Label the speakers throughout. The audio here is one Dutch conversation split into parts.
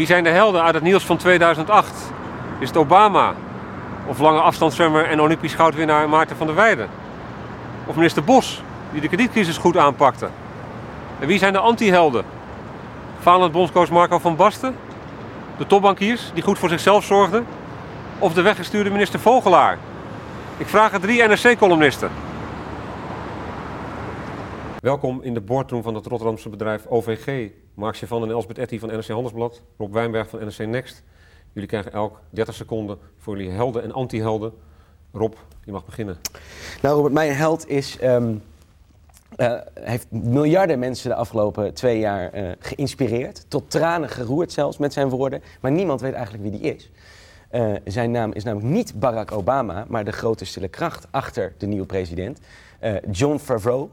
Speaker 1: Wie zijn de helden uit het nieuws van 2008? Is het Obama? Of lange afstandszwemmer en Olympisch goudwinnaar Maarten van der Weijden? Of minister Bos, die de kredietcrisis goed aanpakte? En wie zijn de anti-helden? Falend bondscoach Marco van Basten? De topbankiers die goed voor zichzelf zorgden? Of de weggestuurde minister Vogelaar? Ik vraag het drie NRC-columnisten. Welkom in de boardroom van het Rotterdamse bedrijf OVG. Mark van en Elsbeth Etty van NRC Handelsblad, Rob Wijnberg van NRC Next. Jullie krijgen elk 30 seconden voor jullie helden en anti-helden. Rob, je mag beginnen.
Speaker 2: Nou Robert, mijn held is, ehm, eh, heeft miljarden mensen de afgelopen twee jaar uh, geïnspireerd. Tot tranen geroerd zelfs met zijn woorden. Maar niemand weet eigenlijk wie die is. Uh, zijn naam is namelijk niet Barack Obama, maar de grote stille kracht achter de nieuwe president. John Favreau,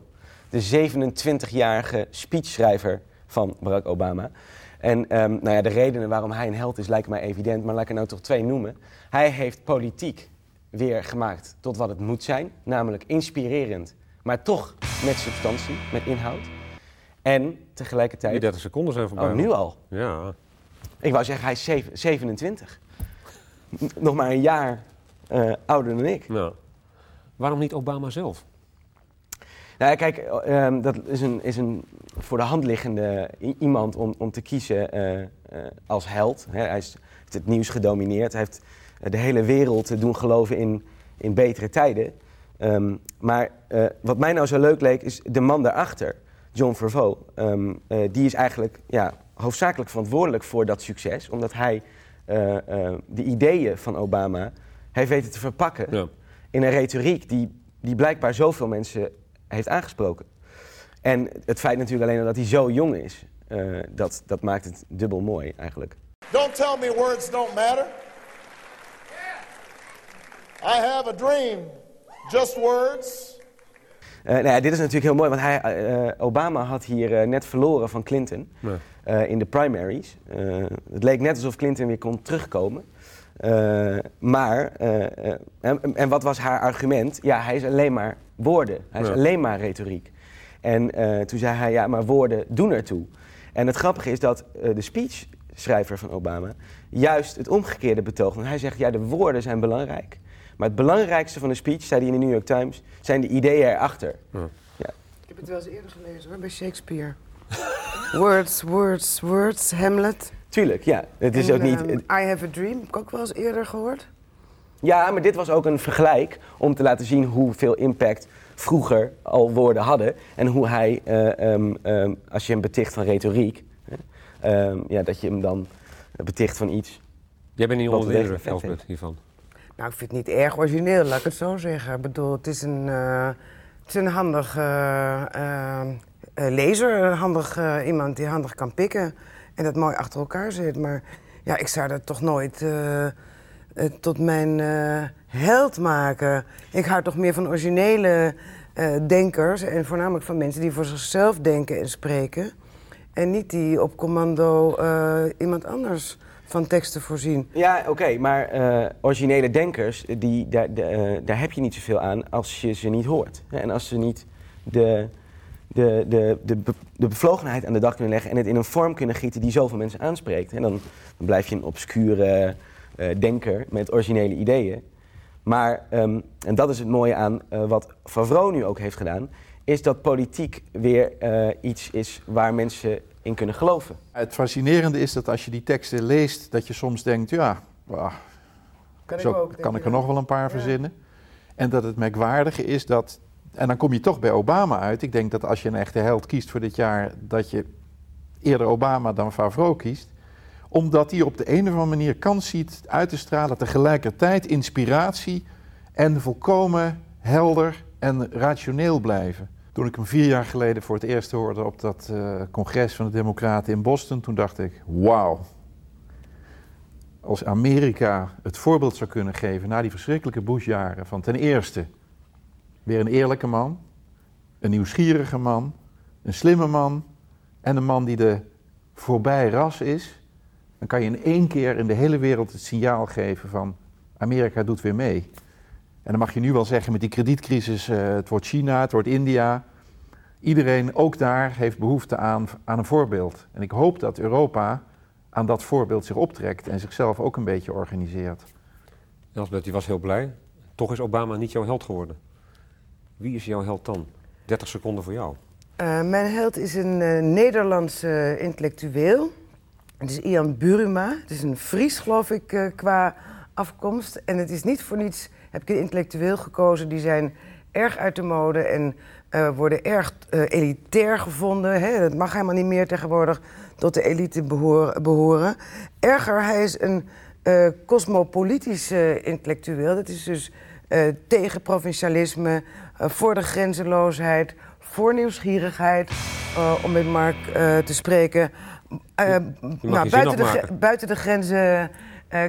Speaker 2: de 27-jarige speechschrijver van Barack Obama. En um, nou ja, de redenen waarom hij een held is lijken mij evident, maar laat ik er nou toch twee noemen. Hij heeft politiek weer gemaakt tot wat het moet zijn, namelijk inspirerend, maar toch met substantie, met inhoud. En tegelijkertijd.
Speaker 1: Die 30 seconden zijn voorbij.
Speaker 2: Oh, nu al?
Speaker 1: Ja.
Speaker 2: Ik wou zeggen, hij is 27. Nog maar een jaar uh, ouder dan ik.
Speaker 1: Nou. Waarom niet Obama zelf?
Speaker 2: Nou, kijk, um, dat is een, is een voor de hand liggende iemand om, om te kiezen uh, uh, als held. He, hij is, heeft het nieuws gedomineerd. Hij heeft de hele wereld doen geloven in, in betere tijden. Um, maar uh, wat mij nou zo leuk leek, is de man daarachter, John Vervo. Um, die is eigenlijk ja, hoofdzakelijk verantwoordelijk voor dat succes. Omdat hij de ideeën van Obama heeft weten te verpakken ja. in een retoriek die, die blijkbaar zoveel mensen heeft aangesproken. En het feit natuurlijk alleen dat hij zo jong is, uh, dat, dat maakt het dubbel mooi eigenlijk. Don't tell me words don't matter. I have a dream. Just words. Uh, nou ja, dit is natuurlijk heel mooi, want hij, uh, Obama had hier net verloren van Clinton nee. in de primaries. het leek net alsof Clinton weer kon terugkomen. maar, en, en, wat was haar argument? Ja, hij is alleen maar woorden. Hij is alleen maar retoriek. En uh, toen zei hij, ja, maar woorden doen ertoe. En het grappige is dat uh, de speechschrijver van Obama juist het omgekeerde betoogt. Want hij zegt, ja, de woorden zijn belangrijk. Maar het belangrijkste van de speech, zei hij in de New York Times, zijn de ideeën erachter. Ja.
Speaker 3: Ja. Ik heb het wel eens eerder gelezen hoor, bij Shakespeare. words, words, words, Hamlet.
Speaker 2: Tuurlijk, ja. Het is
Speaker 3: en,
Speaker 2: ook niet...
Speaker 3: Um, I Have a Dream, heb ik ook wel eens eerder gehoord.
Speaker 2: Ja, maar dit was ook een vergelijk om te laten zien hoeveel impact vroeger al woorden hadden. En hoe hij, uh, um, um, als je hem beticht van retoriek, um, ja, dat je hem dan beticht van iets.
Speaker 1: Jij bent niet onder de indruk, hiervan?
Speaker 3: Nou, ik vind het niet erg origineel, laat ik het zo zeggen. Ik bedoel, het is een, uh, het is een handig uh, lezer, een handig iemand die handig kan pikken en dat mooi achter elkaar zit. Maar ja, ik zou dat toch nooit tot mijn held maken. Ik hou toch meer van originele uh, denkers en voornamelijk van mensen die voor zichzelf denken en spreken. En niet die op commando iemand anders van teksten voorzien.
Speaker 2: Ja, oké, maar originele denkers, die, daar, de, daar heb je niet zoveel aan als je ze niet hoort. En als ze niet de, de, de, de, de bevlogenheid aan de dag kunnen leggen en het in een vorm kunnen gieten die zoveel mensen aanspreekt. En dan, dan blijf je een obscure denker met originele ideeën. Maar, um, en dat is het mooie aan uh, wat Favreau nu ook heeft gedaan, is dat politiek weer uh, iets is waar mensen in kunnen geloven.
Speaker 4: Het fascinerende is dat als je die teksten leest, dat je soms denkt, ja, bah,
Speaker 3: kan,
Speaker 4: zo
Speaker 3: ik, ook,
Speaker 4: kan ik er nog wel een paar ja. verzinnen. En dat het merkwaardige is dat, en dan kom je toch bij Obama uit. Ik denk dat als je een echte held kiest voor dit jaar, dat je eerder Obama dan Favreau kiest omdat hij op de een of andere manier kans ziet uit te stralen tegelijkertijd inspiratie en volkomen helder en rationeel blijven. Toen ik hem vier jaar geleden voor het eerst hoorde op dat uh, congres van de Democraten in Boston, toen dacht ik: wauw. Als Amerika het voorbeeld zou kunnen geven na die verschrikkelijke Bush-jaren van ten eerste weer een eerlijke man, een nieuwsgierige man, een slimme man en een man die de voorbij ras is, dan kan je in één keer in de hele wereld het signaal geven van Amerika doet weer mee. En dan mag je nu wel zeggen met die kredietcrisis, uh, het wordt China, het wordt India. Iedereen, ook daar, heeft behoefte aan, aan een voorbeeld. En ik hoop dat Europa aan dat voorbeeld zich optrekt en zichzelf ook een beetje organiseert.
Speaker 1: Elsbeth, die was heel blij. Toch is Obama niet jouw held geworden. Wie is jouw held dan? 30 seconden voor jou.
Speaker 3: Uh, mijn held is een uh, Nederlandse intellectueel. Het is Ian Buruma. Het is een Fries, geloof ik, uh, qua afkomst. En het is niet voor niets, heb ik een intellectueel gekozen. Die zijn erg uit de mode en worden erg elitair gevonden. Hè? Dat mag helemaal niet meer tegenwoordig tot de elite behoren. behoren. Erger, hij is een cosmopolitische intellectueel. Dat is dus tegen provincialisme, voor de grenzeloosheid voor nieuwsgierigheid, om met Mark uh, te spreken. Uh, nou, buiten, de, buiten de grenzen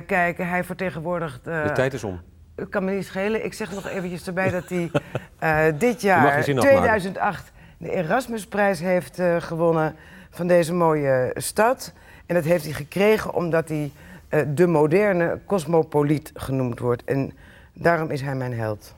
Speaker 3: kijken. Hij vertegenwoordigt.
Speaker 1: de tijd is om.
Speaker 3: Het kan me niet schelen. Ik zeg nog eventjes erbij dat hij dit jaar, 2008, de Erasmusprijs heeft gewonnen van deze mooie stad. En dat heeft hij gekregen omdat hij de moderne cosmopoliet genoemd wordt. En daarom is hij mijn held.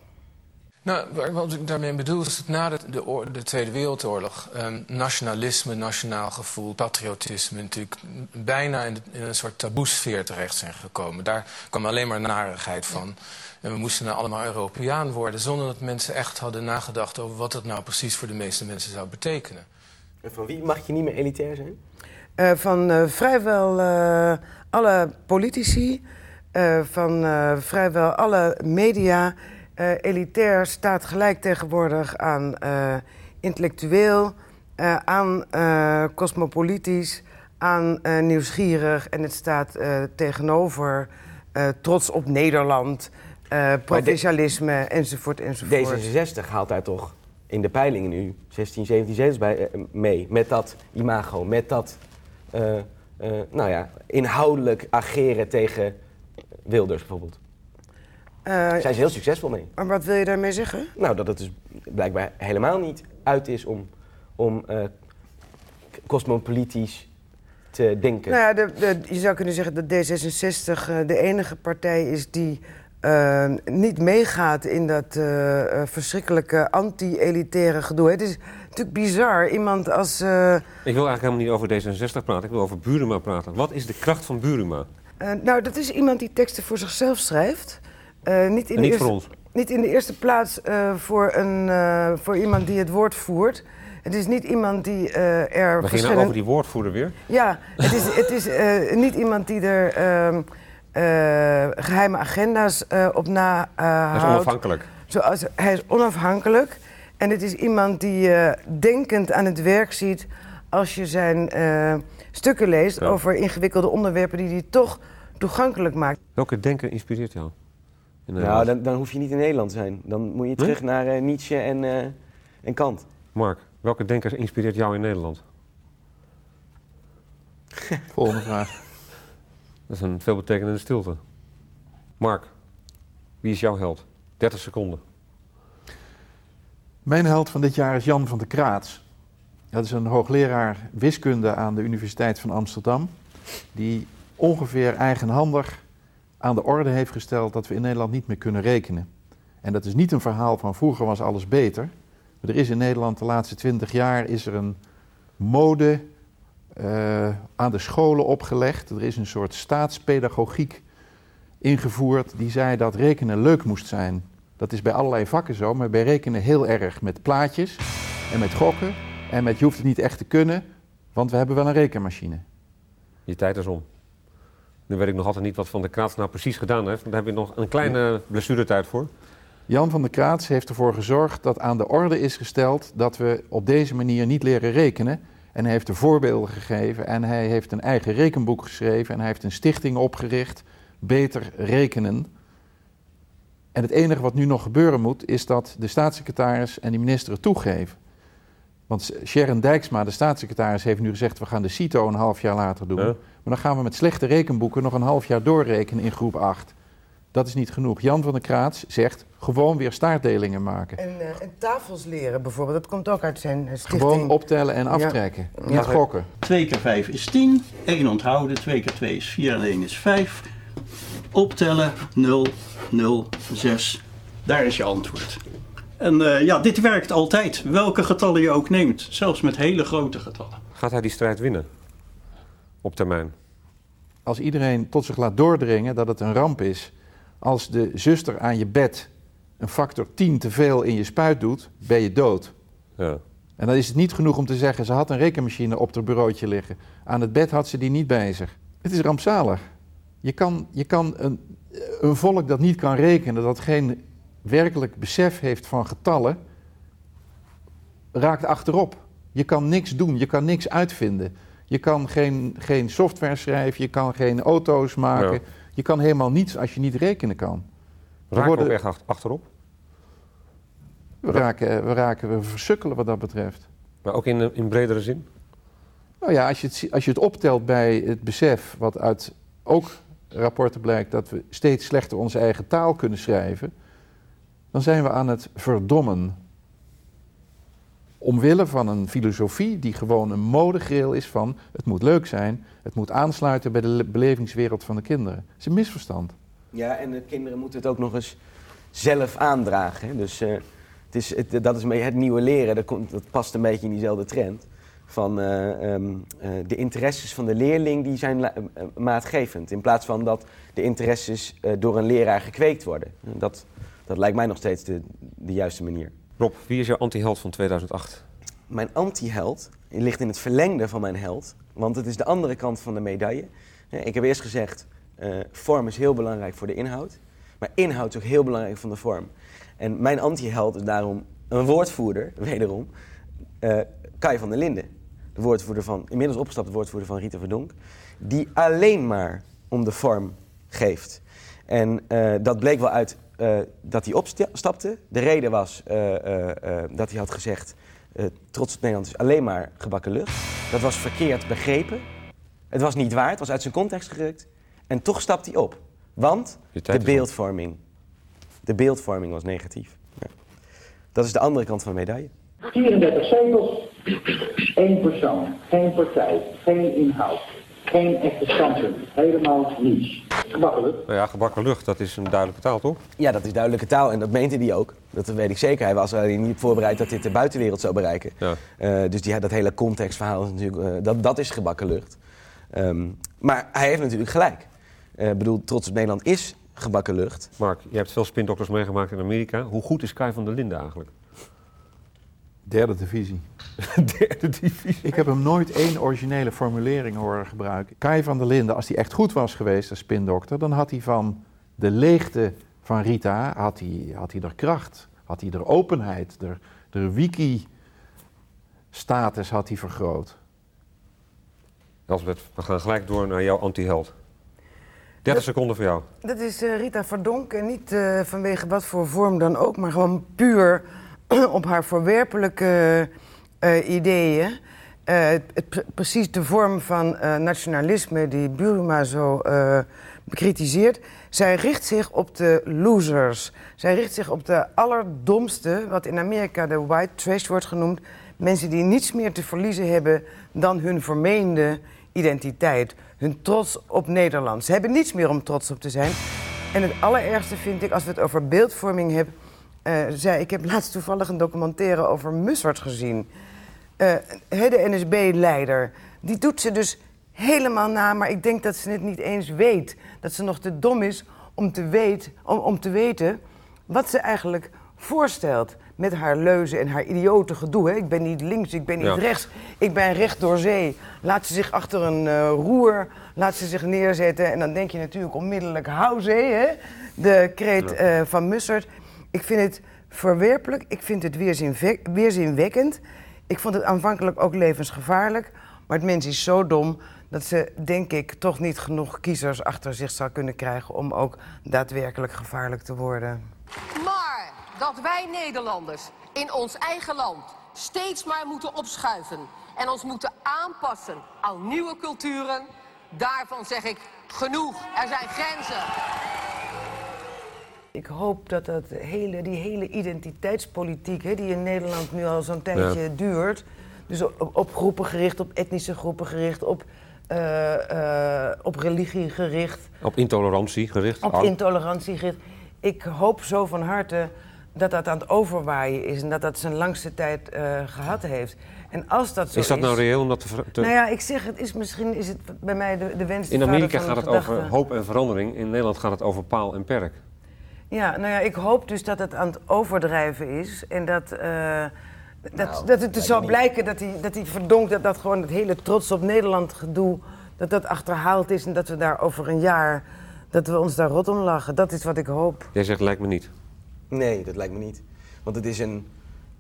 Speaker 5: Nou, wat ik daarmee bedoel is dat na de, de, de Tweede Wereldoorlog um, nationalisme, nationaal gevoel, patriotisme natuurlijk bijna in, in een soort taboesfeer terecht zijn gekomen. Daar kwam alleen maar narigheid van. En we moesten nou allemaal Europeaan worden zonder dat mensen echt hadden nagedacht over wat dat nou precies voor de meeste mensen zou betekenen.
Speaker 2: En van wie mag je niet meer elitair zijn?
Speaker 3: Uh, van uh, vrijwel uh, alle politici, van vrijwel alle media uh, elitair staat gelijk tegenwoordig aan uh, intellectueel, uh, aan cosmopolitisch, aan nieuwsgierig. En het staat tegenover trots op Nederland, provincialisme enzovoort enzovoort.
Speaker 2: D66 haalt daar toch in de peilingen nu 16, 17 zetels bij, mee. Met dat imago, met dat nou ja, inhoudelijk ageren tegen Wilders bijvoorbeeld. Uh, zijn ze heel succesvol mee.
Speaker 3: Maar wat wil je daarmee zeggen?
Speaker 2: Nou, dat het dus blijkbaar helemaal niet uit is om, om uh, cosmopolitisch te denken.
Speaker 3: Nou ja, de, de, je zou kunnen zeggen dat D66 uh, de enige partij is die niet meegaat in dat verschrikkelijke anti-elitaire gedoe. Het is natuurlijk bizar. Iemand als...
Speaker 1: Ik wil eigenlijk helemaal niet over D66 praten, ik wil over Buruma praten. Wat is de kracht van Buruma?
Speaker 3: nou, dat is iemand die teksten voor zichzelf schrijft.
Speaker 1: Uh, niet in de
Speaker 3: niet
Speaker 1: eerste, voor ons?
Speaker 3: Niet in de eerste plaats uh, voor, een, uh, voor iemand die het woord voert. Het is niet iemand die er
Speaker 1: We verschillend... over die woordvoerder weer?
Speaker 3: Ja, het is, het is niet iemand die er ehm, geheime agenda's op na
Speaker 1: Hij is onafhankelijk.
Speaker 3: Zoals, hij is onafhankelijk. En het is iemand die je denkend aan het werk ziet als je zijn stukken leest ja. over ingewikkelde onderwerpen die hij toch toegankelijk maakt.
Speaker 1: Welke denken inspireert jou?
Speaker 2: Nou, dan, dan, hoef je niet in Nederland te zijn. Dan moet je terug naar uh, Nietzsche en, uh, en Kant.
Speaker 1: Mark, welke denker inspireert jou in Nederland?
Speaker 4: Volgende vraag.
Speaker 1: Dat is een veelbetekenende stilte. Mark, wie is jouw held? 30 seconden.
Speaker 4: Mijn held van dit jaar is Jan van der Kraats. Dat is een hoogleraar wiskunde aan de Universiteit van Amsterdam. Die ongeveer eigenhandig aan de orde heeft gesteld dat we in Nederland niet meer kunnen rekenen. En dat is niet een verhaal van vroeger was alles beter. er is in Nederland de laatste twintig jaar is er een mode uh, aan de scholen opgelegd. Er is een soort staatspedagogiek ingevoerd die zei dat rekenen leuk moest zijn. Dat is bij allerlei vakken zo, maar bij rekenen heel erg. Met plaatjes en met gokken en met je hoeft het niet echt te kunnen, want we hebben wel een rekenmachine.
Speaker 1: Je tijd is om. Nu weet ik nog altijd niet wat Van der Kraats nou precies gedaan heeft. Daar heb je nog een kleine blessuretijd voor.
Speaker 4: Jan van der Kraats heeft ervoor gezorgd dat aan de orde is gesteld dat we op deze manier niet leren rekenen. En hij heeft er voorbeelden gegeven en hij heeft een eigen rekenboek geschreven en hij heeft een stichting opgericht, Beter Rekenen. En het enige wat nu nog gebeuren moet, is dat de staatssecretaris en de minister het toegeven. Want Sharon Dijksma, de staatssecretaris, heeft nu gezegd: we gaan de CITO een half jaar later doen. Maar dan gaan we met slechte rekenboeken nog een half jaar doorrekenen in groep 8. Dat is niet genoeg. Jan van der Kraats zegt gewoon weer staartdelingen maken.
Speaker 3: En, uh, en tafels leren bijvoorbeeld, dat komt ook uit zijn stichting.
Speaker 4: Gewoon optellen en aftrekken. Ja. Niet gokken.
Speaker 6: 2 keer 5 is 10, 1 onthouden, 2 keer 2 is 4 en 1 is 5. Optellen 0, 0, 6. Daar is je antwoord. En uh, ja, dit werkt altijd, welke getallen je ook neemt, zelfs met hele grote getallen.
Speaker 1: Gaat hij die strijd winnen? Op termijn?
Speaker 4: als iedereen tot zich laat doordringen dat het een ramp is. Als de zuster aan je bed een factor 10 te veel in je spuit doet, ben je dood.
Speaker 1: Ja.
Speaker 4: En dan is het niet genoeg om te zeggen, ze had een rekenmachine op haar bureautje liggen. Aan het bed had ze die niet bij zich. Het is rampzalig. Je kan, je kan een, een volk dat niet kan rekenen, dat geen werkelijk besef heeft van getallen, raakt achterop. Je kan niks doen, je kan niks uitvinden. Je kan geen, geen software schrijven, je kan geen auto's maken.
Speaker 1: Ja.
Speaker 4: Je kan helemaal niets als je niet rekenen kan. We
Speaker 1: Raken we
Speaker 4: worden-
Speaker 1: ook echt ach- achterop?
Speaker 4: We raken, we raken, we versukkelen wat dat betreft.
Speaker 1: Maar ook in, in bredere zin?
Speaker 4: Nou ja, als je, het, als je het optelt bij het besef, wat uit ook rapporten blijkt, dat we steeds slechter onze eigen taal kunnen schrijven, dan zijn we aan het verdommen. Omwille van een filosofie die gewoon een modegreel is van het moet leuk zijn, het moet aansluiten bij de le- belevingswereld van de kinderen. Dat is een misverstand.
Speaker 2: Ja, en de kinderen moeten het ook nog eens zelf aandragen. Dus eh, het is, het, dat is het nieuwe leren. Dat, komt, dat past een beetje in diezelfde trend. Van eh, ehm, eh, de interesses van de leerling die zijn maatgevend. In plaats van dat de interesses door een leraar gekweekt worden. Dat, dat lijkt mij nog steeds de, de juiste manier.
Speaker 1: Rob, wie is jouw anti-held van 2008?
Speaker 2: Mijn anti-held ligt in het verlengde van mijn held. Want het is de andere kant van de medaille. Ik heb eerst gezegd, eh, vorm is heel belangrijk voor de inhoud. Maar inhoud is ook heel belangrijk van de vorm. En mijn anti-held is daarom een woordvoerder, wederom. eh Kai van der Linden. De woordvoerder van, inmiddels opgestapte woordvoerder van Rita Verdonk. Die alleen maar om de vorm geeft. En eh, dat bleek wel uit eh, dat hij opstapte. De reden was eh, eh, eh, dat hij had gezegd... eh, trots op Nederland is alleen maar gebakken lucht. Dat was verkeerd begrepen. Het was niet waar, het was uit zijn context gerukt. En toch stapt hij op. Want de beeldvorming. De beeldvorming was negatief. Ja. Dat is de andere kant van de medaille.
Speaker 7: 34 zetels, één persoon, geen partij, geen inhoud, geen echte standpunt, helemaal niets. Gemakkelijk.
Speaker 1: Nou ja, gebakken lucht, dat is een duidelijke taal, toch?
Speaker 2: Ja, dat is duidelijke taal en dat meende hij ook. Dat weet ik zeker. Hij was er alleen niet op voorbereid dat dit de buitenwereld zou bereiken.
Speaker 1: Ja.
Speaker 2: Eh, dus die, dat hele contextverhaal is natuurlijk, eh, dat, dat is gebakken lucht. Ehm, maar hij heeft natuurlijk gelijk. Eh, Ik bedoel, trots op Nederland is gebakken lucht.
Speaker 1: Mark, je hebt veel spindokters meegemaakt in Amerika. Hoe goed is Kai van der Linden eigenlijk?
Speaker 4: Derde divisie.
Speaker 1: Derde divisie.
Speaker 4: Ik heb hem nooit één originele formulering horen gebruiken. Kai van der Linden, als hij echt goed was geweest als spindokter, dan had hij van de leegte van Rita, had hij, had hij er kracht, had hij er openheid, er, de wiki-status had hij vergroot.
Speaker 1: Elsbeth, we gaan gelijk door naar jouw anti-held. 30 seconden voor jou.
Speaker 3: Dat is eh, Rita Verdonk en niet eh, vanwege wat voor vorm dan ook, maar gewoon puur op haar voorwerpelijke eh, ideeën. Eh, het- het pre- precies de vorm van eh, nationalisme die Buruma zo bekritiseert. Zij richt zich op de losers. Zij richt zich op de allerdomste, wat in Amerika de white trash wordt genoemd. Mensen die niets meer te verliezen hebben dan hun vermeende identiteit. Hun trots op Nederland. Ze hebben niets meer om trots op te zijn. En het allerergste vind ik, als we het over beeldvorming hebben... zei, ik heb laatst toevallig een documentaire over Mussert gezien. Eh, de NSB-leider. Die doet ze dus helemaal na, maar ik denk dat ze het niet eens weet. Dat ze nog te dom is om te, weet, om, om te weten wat ze eigenlijk voorstelt. Met haar leuzen en haar idiote gedoe. Hè. Ik ben niet links, ik ben niet
Speaker 1: Ja.
Speaker 3: rechts. Ik ben recht door zee. Laat ze zich achter een eh, roer, laat ze zich neerzetten. En dan denk je natuurlijk onmiddellijk, hou zee, hè? De kreet eh, van Mussert. Ik vind het verwerpelijk, ik vind het weerzinwe- weerzinwekkend. Ik vond het aanvankelijk ook levensgevaarlijk. Maar het mens is zo dom dat ze, denk ik, toch niet genoeg kiezers achter zich zou kunnen krijgen om ook daadwerkelijk gevaarlijk te worden.
Speaker 8: Maar dat wij Nederlanders in ons eigen land steeds maar moeten opschuiven en ons moeten aanpassen aan nieuwe culturen, daarvan zeg ik genoeg. Er zijn grenzen.
Speaker 3: Ik hoop dat, dat hele, die hele identiteitspolitiek, hè, die in Nederland nu al zo'n tijdje duurt. Dus op, op groepen gericht, op etnische groepen gericht, op, eh, eh, op religie gericht,
Speaker 1: Op intolerantie gericht.
Speaker 3: op intolerantie gericht. Ik hoop zo van harte dat dat aan het overwaaien is en dat dat zijn langste tijd eh, gehad heeft. En als dat zo is...
Speaker 1: Is dat nou reëel om dat te... te-
Speaker 3: Nou ja, ik zeg, het is misschien is het bij mij de, de wens.
Speaker 1: in Amerika gaat het over hoop en verandering. In Nederland gaat het over paal en perk.
Speaker 3: Ja, nou ja, ik hoop dus dat het aan het overdrijven is. En dat, eh, dat,
Speaker 2: Nou,
Speaker 3: dat het dus zal blijken dat hij, dat hij verdonkt dat dat gewoon het hele trots op Nederland gedoe, dat dat achterhaald is en dat we daar over een jaar, dat we ons daar rot om lachen. Dat is wat ik hoop.
Speaker 1: Jij zegt lijkt me niet.
Speaker 2: Nee, dat lijkt me niet. Want het is een.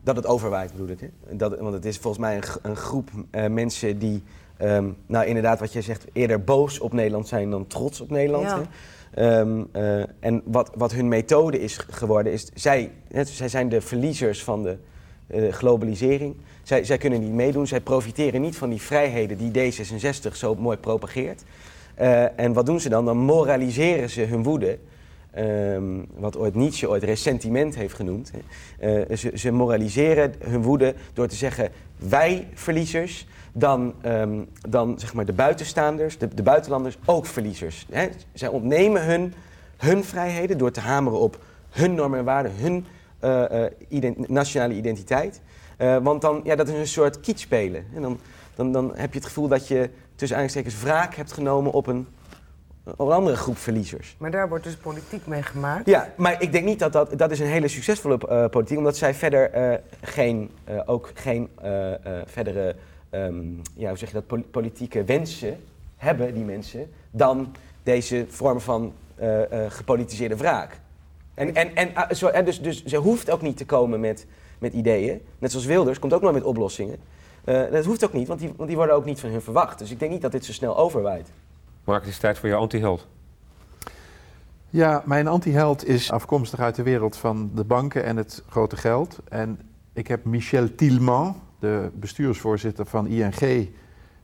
Speaker 2: Dat het overwaait, bedoel ik. Hè? Dat, want het is volgens mij een, een groep eh, mensen die. ehm, nou, inderdaad, wat je zegt, eerder boos op Nederland zijn dan trots op Nederland.
Speaker 3: Ja.
Speaker 2: Hè? Ehm, eh, en wat, wat hun methode is geworden, is. Zij, zij zijn de verliezers van de eh, globalisering. Zij, zij kunnen niet meedoen. Zij profiteren niet van die vrijheden die D66 zo mooi propageert. Eh, en wat doen ze dan? Dan moraliseren ze hun woede. Ehm, wat ooit Nietzsche ooit ressentiment heeft genoemd. ze, ze moraliseren hun woede door te zeggen: wij verliezers, dan, ehm, dan zeg maar de buitenstaanders, de, de buitenlanders ook verliezers. Hè. Zij ontnemen hun, hun vrijheden door te hameren op hun normen en waarden, hun eh, eh, ident- nationale identiteit. Eh, want dan, ja, dat is een soort kietspelen. En dan, dan, dan heb je het gevoel dat je tussen aanstekens wraak hebt genomen op een, op een andere groep verliezers.
Speaker 3: Maar daar wordt dus politiek mee gemaakt.
Speaker 2: Ja, maar ik denk niet dat dat... Dat is een hele succesvolle politiek, omdat zij verder geen, ook geen verdere, ehm, ja, hoe zeg je dat, pol- politieke wensen hebben, die mensen, dan deze vorm van eh, eh, gepolitiseerde wraak. En, en, en, ah, zo, en dus, dus ze hoeft ook niet te komen met, met ideeën. Net zoals Wilders komt ook nooit met oplossingen. Eh, dat hoeft ook niet, want die, want die worden ook niet van hun verwacht. Dus ik denk niet dat dit zo snel overwaait.
Speaker 1: Mark, het is tijd voor jouw antiheld.
Speaker 4: Ja, mijn antiheld is afkomstig uit de wereld van de banken en het grote geld. En ik heb Michel Tilman, de bestuursvoorzitter van ING,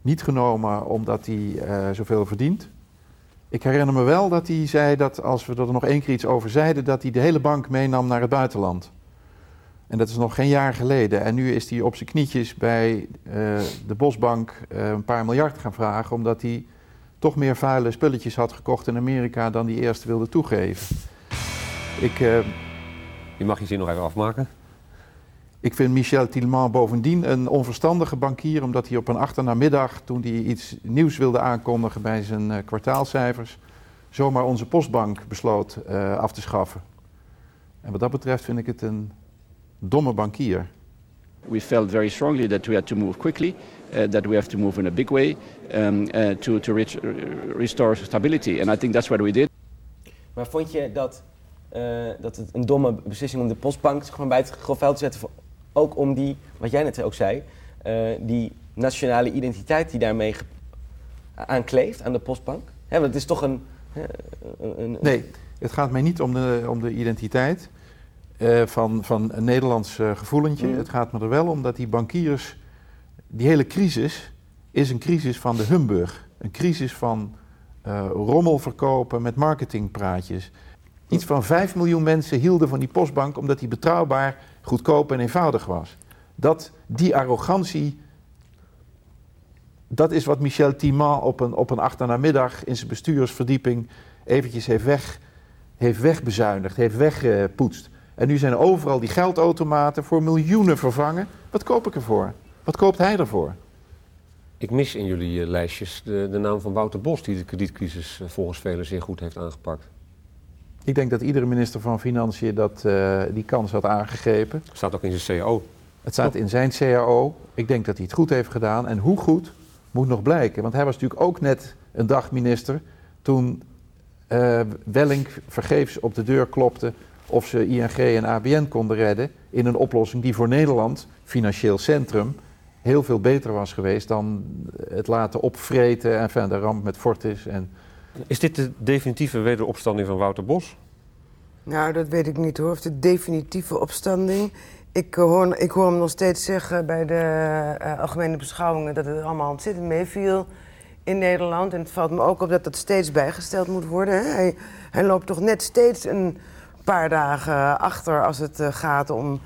Speaker 4: niet genomen omdat hij eh, zoveel verdient. Ik herinner me wel dat hij zei dat als we er nog één keer iets over zeiden, dat hij de hele bank meenam naar het buitenland. En dat is nog geen jaar geleden. En nu is hij op zijn knietjes bij eh, de Bosbank eh, een paar miljard gaan vragen, omdat hij toch meer vuile spulletjes had gekocht in Amerika dan hij eerst wilde toegeven. Ik,
Speaker 1: Je mag je zin nog even afmaken.
Speaker 4: Ik vind Michel Tilman bovendien een onverstandige bankier, omdat hij op een achternamiddag, toen hij iets nieuws wilde aankondigen bij zijn eh, kwartaalcijfers, zomaar onze postbank besloot eh, af te schaffen. En wat dat betreft vind ik het een domme bankier.
Speaker 9: We felt very strongly that we had to move quickly, uh, that we have to move in a big way um, uh, to, to reach, restore stability. And I think that's what we did.
Speaker 2: Maar vond je dat, eh, dat het een domme beslissing om de postbank zeg maar, bij het grof vuil te zetten, voor- ook om die, wat jij net ook zei, eh, die nationale identiteit die daarmee aankleeft aan de postbank? Hè, want het is toch een... een, een-
Speaker 4: Nee, het gaat mij niet om de, om de identiteit eh, van, van een Nederlands eh, gevoelentje.
Speaker 2: Mm.
Speaker 4: Het gaat me er wel om dat die bankiers, die hele crisis is een crisis van de humbug. Een crisis van eh, rommel verkopen met marketingpraatjes. Iets van 5 miljoen mensen hielden van die postbank omdat die betrouwbaar, goedkoop en eenvoudig was. Dat, die arrogantie, dat is wat Michel Timan op een, op een achternamiddag in zijn bestuursverdieping eventjes heeft, weg, heeft wegbezuinigd, heeft weggepoetst. En nu zijn overal die geldautomaten voor miljoenen vervangen. Wat koop ik ervoor? Wat koopt hij ervoor?
Speaker 1: Ik mis in jullie eh, lijstjes de, de naam van Wouter Bos, die de kredietcrisis eh, volgens velen zeer goed heeft aangepakt.
Speaker 4: Ik denk dat iedere minister van Financiën dat, eh, die kans had aangegrepen.
Speaker 1: Staat ook in zijn CAO.
Speaker 4: Het staat in zijn CAO. Ik denk dat hij het goed heeft gedaan. En hoe goed moet nog blijken. Want hij was natuurlijk ook net een dag minister toen eh Wellink vergeefs op de deur klopte of ze ING en ABN konden redden in een oplossing die voor Nederland, financieel centrum, heel veel beter was geweest dan het laten opvreten en enfin, de ramp met Fortis. En
Speaker 1: Is dit de definitieve wederopstanding van Wouter Bos?
Speaker 3: Nou, dat weet ik niet hoor. Of de definitieve opstanding. Ik, eh, hoor, ik hoor hem nog steeds zeggen bij de eh, algemene beschouwingen dat het allemaal ontzettend meeviel in Nederland. En het valt me ook op dat dat steeds bijgesteld moet worden. Hè? Hij, hij loopt toch net steeds een paar dagen achter als het eh, gaat om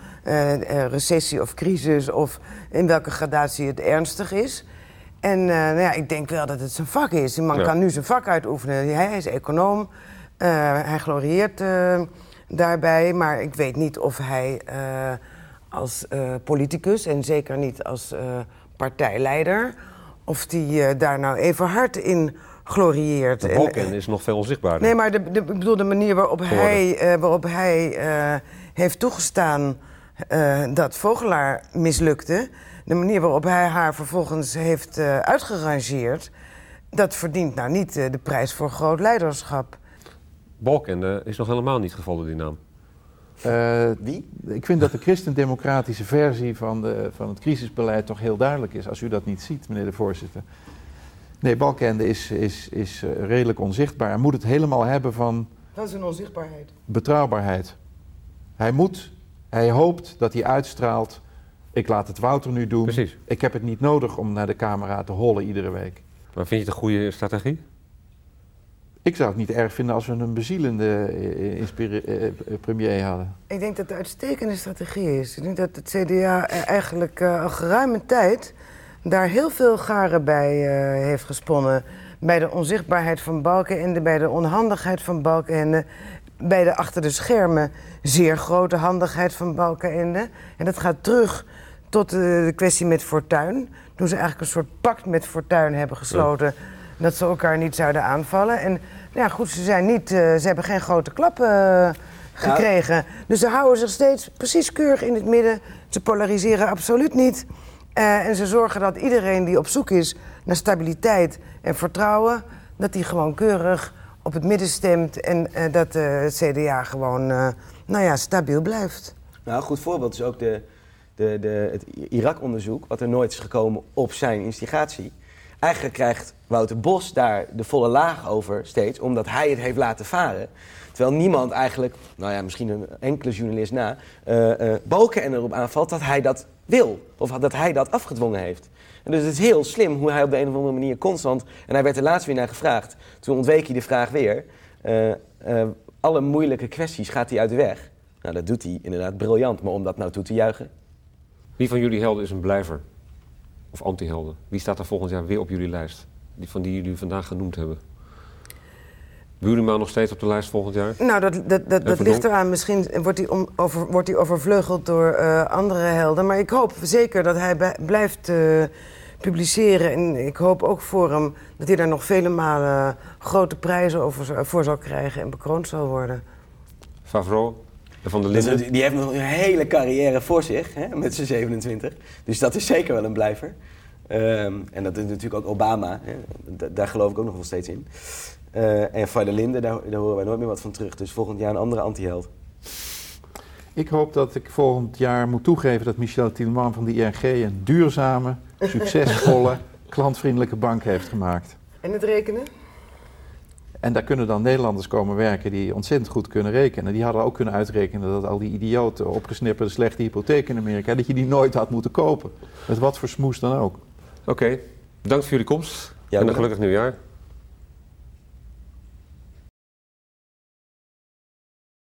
Speaker 3: recessie of crisis of in welke gradatie het ernstig is. En eh, nou ja, ik denk wel dat het zijn vak is. Die man
Speaker 1: Ja.
Speaker 3: kan nu zijn vak uitoefenen. Hij is econoom. Eh, hij glorieert eh, daarbij. Maar ik weet niet of hij als politicus en zeker niet als partijleider... of die daar nou even hard in glorieert.
Speaker 1: De
Speaker 3: En,
Speaker 1: Balken is nog veel onzichtbaarder.
Speaker 3: Nee, maar de, de, ik bedoel de manier waarop hij, waarop hij heeft toegestaan dat Vogelaar mislukte... de manier waarop hij haar vervolgens heeft eh, uitgerangeerd... dat verdient nou niet eh, de prijs voor groot leiderschap.
Speaker 1: Balken is nog helemaal niet gevallen, die naam.
Speaker 4: Eh,
Speaker 2: Wie?
Speaker 4: ik vind dat de christendemocratische versie van, de, van het crisisbeleid toch heel duidelijk is. Als u dat niet ziet, meneer de voorzitter. Nee, Balkende is, is, is eh, redelijk onzichtbaar. Hij moet het helemaal hebben van
Speaker 3: Dat is een onzichtbaarheid.
Speaker 4: betrouwbaarheid. Hij moet, hij hoopt dat hij uitstraalt. Ik laat het Wouter nu doen.
Speaker 1: Precies.
Speaker 4: Ik heb het niet nodig om naar de camera te hollen iedere week.
Speaker 1: Maar vind je het een goede strategie?
Speaker 4: Ik zou het niet erg vinden als we een bezielende eh, eh, eh, premier hadden.
Speaker 3: Ik denk dat het een uitstekende strategie is. Ik denk dat het CDA eigenlijk eh, al geruime tijd daar heel veel garen bij eh, heeft gesponnen. Bij de onzichtbaarheid van Balkenende, bij de onhandigheid van Balkenende... bij de achter de schermen zeer grote handigheid van Balkenende. En dat gaat terug tot eh, de kwestie met Fortuyn. Toen ze eigenlijk een soort pact met Fortuyn hebben gesloten... dat ze elkaar niet zouden aanvallen. En ja, goed, ze, zijn niet, eh, ze hebben geen grote klap eh, gekregen. Dus ze houden zich steeds precies keurig in het midden. Ze polariseren absoluut niet. En ze zorgen dat iedereen die op zoek is naar stabiliteit en vertrouwen... dat die gewoon keurig op het midden stemt... en eh, dat eh, het CDA gewoon eh, nou ja, stabiel blijft.
Speaker 2: Nou, een goed voorbeeld is ook de, de, de, het Irak-onderzoek, wat er nooit is gekomen op zijn instigatie. Eigenlijk krijgt Wouter Bos daar de volle laag over steeds, omdat hij het heeft laten varen. Terwijl niemand eigenlijk, nou ja, misschien een enkele journalist na, eh eh Balken en erop aanvalt dat hij dat wil. Of dat hij dat afgedwongen heeft. En dus het is heel slim hoe hij op de een of andere manier constant... En hij werd er laatst weer naar gevraagd. Toen ontweek hij de vraag weer. Eh, alle moeilijke kwesties gaat hij uit de weg. Nou, dat doet hij inderdaad briljant. Maar om dat nou toe te juichen...
Speaker 1: Wie van jullie helden is een blijver? Of anti-helden? Wie staat er volgend jaar weer op jullie lijst? Die van die jullie vandaag genoemd hebben. Buruma nog steeds op de lijst volgend jaar?
Speaker 3: Nou, dat, dat, dat, dat ligt eraan. Misschien wordt hij, om, over, wordt hij overvleugeld door eh, andere helden. Maar ik hoop zeker dat hij bij- blijft eh, publiceren. En ik hoop ook voor hem dat hij daar nog vele malen grote prijzen over, zal- voor zal krijgen en bekroond zal worden.
Speaker 1: Favreau en Van der
Speaker 2: Dus
Speaker 1: Linden?
Speaker 2: die heeft nog een hele carrière voor zich, hè, met zijn 27. Dus dat is zeker wel een blijver. Ehm, en dat is natuurlijk ook Obama. Hè. Da- daar geloof ik ook nog wel steeds in. Eh, en Van der Linden, daar, daar horen wij nooit meer wat van terug. Dus volgend jaar een andere antiheld.
Speaker 4: Ik hoop dat ik volgend jaar moet toegeven dat Michel Tilman van de ING een duurzame, succesvolle, klantvriendelijke bank heeft gemaakt.
Speaker 3: En het rekenen?
Speaker 4: En daar kunnen dan Nederlanders komen werken die ontzettend goed kunnen rekenen. Die hadden ook kunnen uitrekenen dat al die idioten opgesnipperde slechte hypotheken in Amerika, dat je die nooit had moeten kopen. Met wat voor smoes dan ook.
Speaker 1: Oké, bedankt voor jullie komst.
Speaker 2: Ja,
Speaker 1: en een
Speaker 2: bedankt.
Speaker 1: gelukkig nieuwjaar.